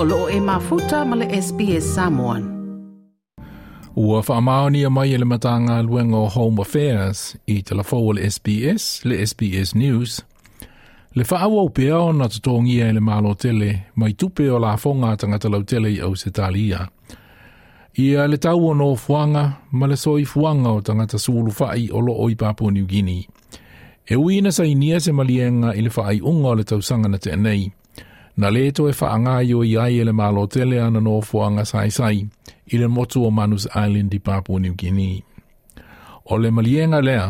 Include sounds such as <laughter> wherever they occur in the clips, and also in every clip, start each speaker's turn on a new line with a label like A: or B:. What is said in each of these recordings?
A: o e mafuta male SPS Samoan. Ua whaamaoni a mai ele matanga luenga o Home Affairs i te la SPS, le SBS News. Le whaawa o pia ona te tōngia ele malo tele, mai tupe o la whonga tanga te lau tele i au se talia. Ia le tau o no fuanga, ma le soi fuanga o tanga te sulu whai o lo oi Papua New Guinea. E uina sa inia se malienga i le unga o le tausanga na te anei na le to e whaanga i o iai e le malo tele ana no fuanga sai sai i le motu o Manus Island i Papua New Guinea. O le malienga lea,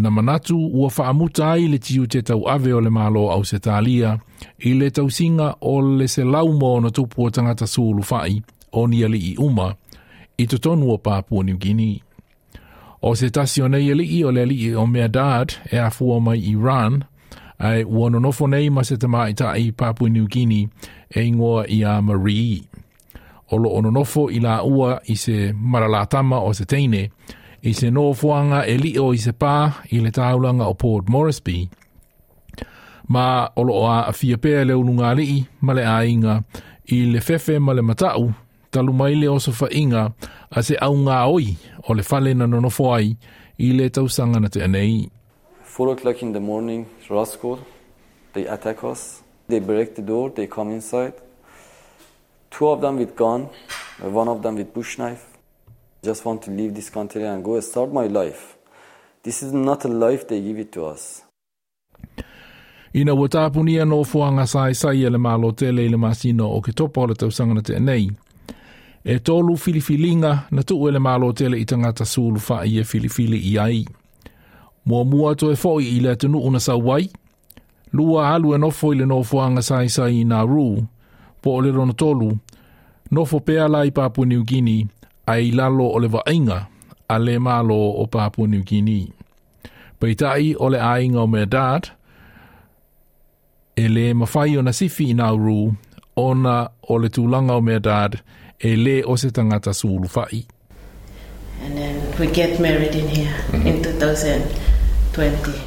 A: na manatu ua whaamuta ai le tiu te tau ave o le malo au se talia i le tau singa o le se laumo na tupu o tangata suulu fai o ni ali i uma i totonu o Papua New Guinea. O se tasio nei ali i o le ali i o mea dad e a fua mai Iran ai ua nonofo nei ma se te maa i Papu New Guinea e ingoa i a Marie. O lo i la ua i se maralatama o se teine, i se nōfuanga e li o i se pā i le taulanga o Port Moresby. Ma o a a fia pēr le ununga lii ma le a inga i le fefe ma le matau, talu mai le inga a se aunga oi o le fale na nonofo ai i le tausanga na te
B: anei. 4 o'clock in the morning, Raskol, they attack us. They break the door, they come inside. Two of them with gun, one of them with bush knife. Just want to leave this country and go start my life. This is not a life they give it to us.
A: Ina ua tāpunia no fuanga sai sai ele mālo tele ele masino o ke topa ole tausanga na te nei. E tolu filifilinga na tuu ele mālo tele i tangata sulu wha i e filifili i ai. mo mua to e fo'i i le tunu una sa wai. Lua alu e nofo i le nofo anga sai sai i Nauru. Po o le rona tolu. Nofo pea lai Papua New Guinea. Ai lalo o le vainga. A le malo o Papua New Guinea. Peitai o le ainga o me dad. E fai ona o nasifi i Nauru. Ona ole tu langa o me dad. ele le o se tangata sulu fai. and then we get married in here mm-hmm. in 2020.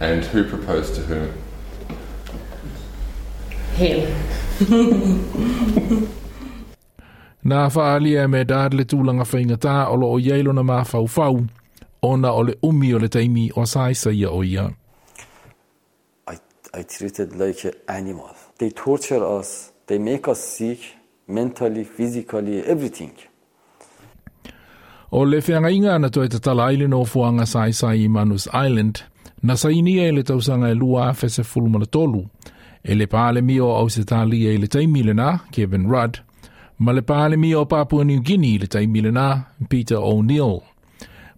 A: And who proposed to whom? Him. <laughs> Nā whaalia me dādle tūlanga whaingatā o lo o yeilo na mā whauwhau, ona o le umi o le taimi o saisa ia o
B: ia. I, I treated like an animal. They torture us, they make us sick, mentally, physically, everything.
A: O le whianga inga na toi te tala aile no fuanga sai sai i Manus Island, na sai ni e le tausanga e lua fe se fulumana tolu. E le pāle mio au se tali e le taimilena, Kevin Rudd, ma le pāle mio Papua New Guinea le taimilena, Peter O'Neill.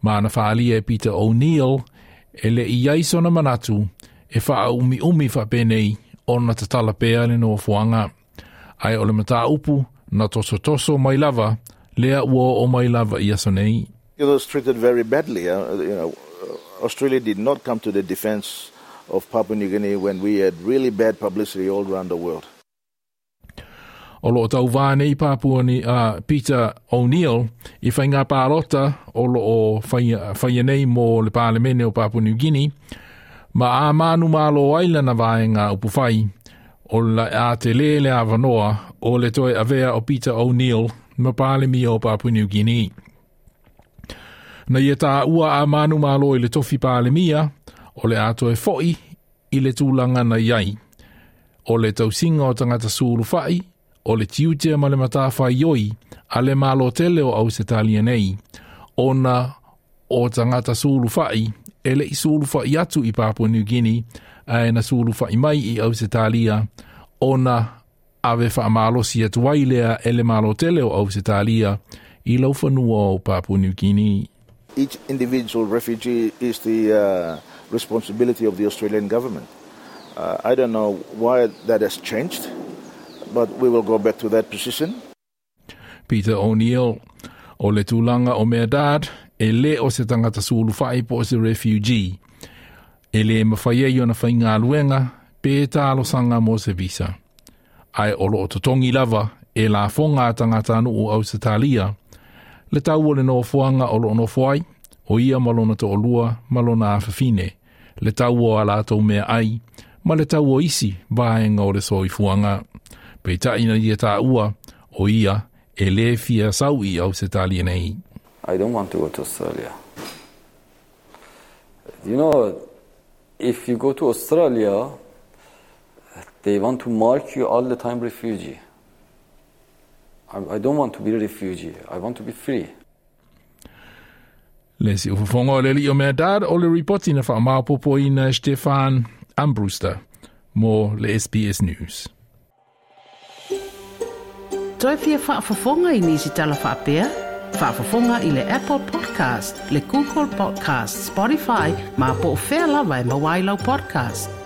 A: Ma na whaalia e Peter O'Neill, e le i aisona manatu, e wha umi umi wha penei, ona te tala pēale no fuanga. Ai ole mata upu, na toso toso mai lava, Lea ua o mai
C: lava ia so nei. It was treated very badly. Uh, you know, uh, Australia did not come to the defense of Papua New Guinea when we had really bad publicity all around the world.
A: O loo tau vānei Papua ni uh, Peter O'Neill i whainga pārota o loo whaia mō le pālemene o Papua New Guinea ma a mānu mālo aila na vāenga upu whai. o la a te le le avanoa o le toi avea o Peter O'Neill ma pāle mi o Papua New Guinea. Na ia tā ua a manu mālo i le tofi pāle mia, o le atoe foi i le tūlanga na iai. O le tau singa o tangata sūru fai, o le tiutia ma le matā fai oi, a le mālo tele o au se nei, o na o tangata sūru fai, e le i sūru fai atu i Papua New Guinea, ae na sulu fai mai i au se talia ona ave atu lea o au se talia i o Each
C: individual refugee is the uh, responsibility of the Australian government. Uh, I don't know why that has changed, but we will go back to that position.
A: Peter O'Neill, o le tūlanga o mea dad, e le o se tangata sulu fai po se refugee. e le mawhaia i ona whainga luenga pē tā lo sanga mō se visa. Ai olo o totongi lava e la whonga a tangata o au sa tālia, le tau o le no fuanga o lo no fuai, o ia malona to olua malona a fafine, le tau o ala tau mea ai, ma le tau o isi vāenga o le soi fuanga. Pei ta ina ia e tā ua, o ia e le fia sau i au se tālia nei. I don't want to go to Australia.
B: You know, if you go to Australia, they want to mark you all the time refugee. I, don't want to be a refugee. I want to be free.
A: Lesi si ufufonga o le li o mea dad o le ripoti na wha māpopo i na Stefan Ambruster mō le SBS News. Toi pia wha fufonga i nisi tala wha pia? faafofoga i le apple podcast le google podcast spotify ma po o fea lava podcast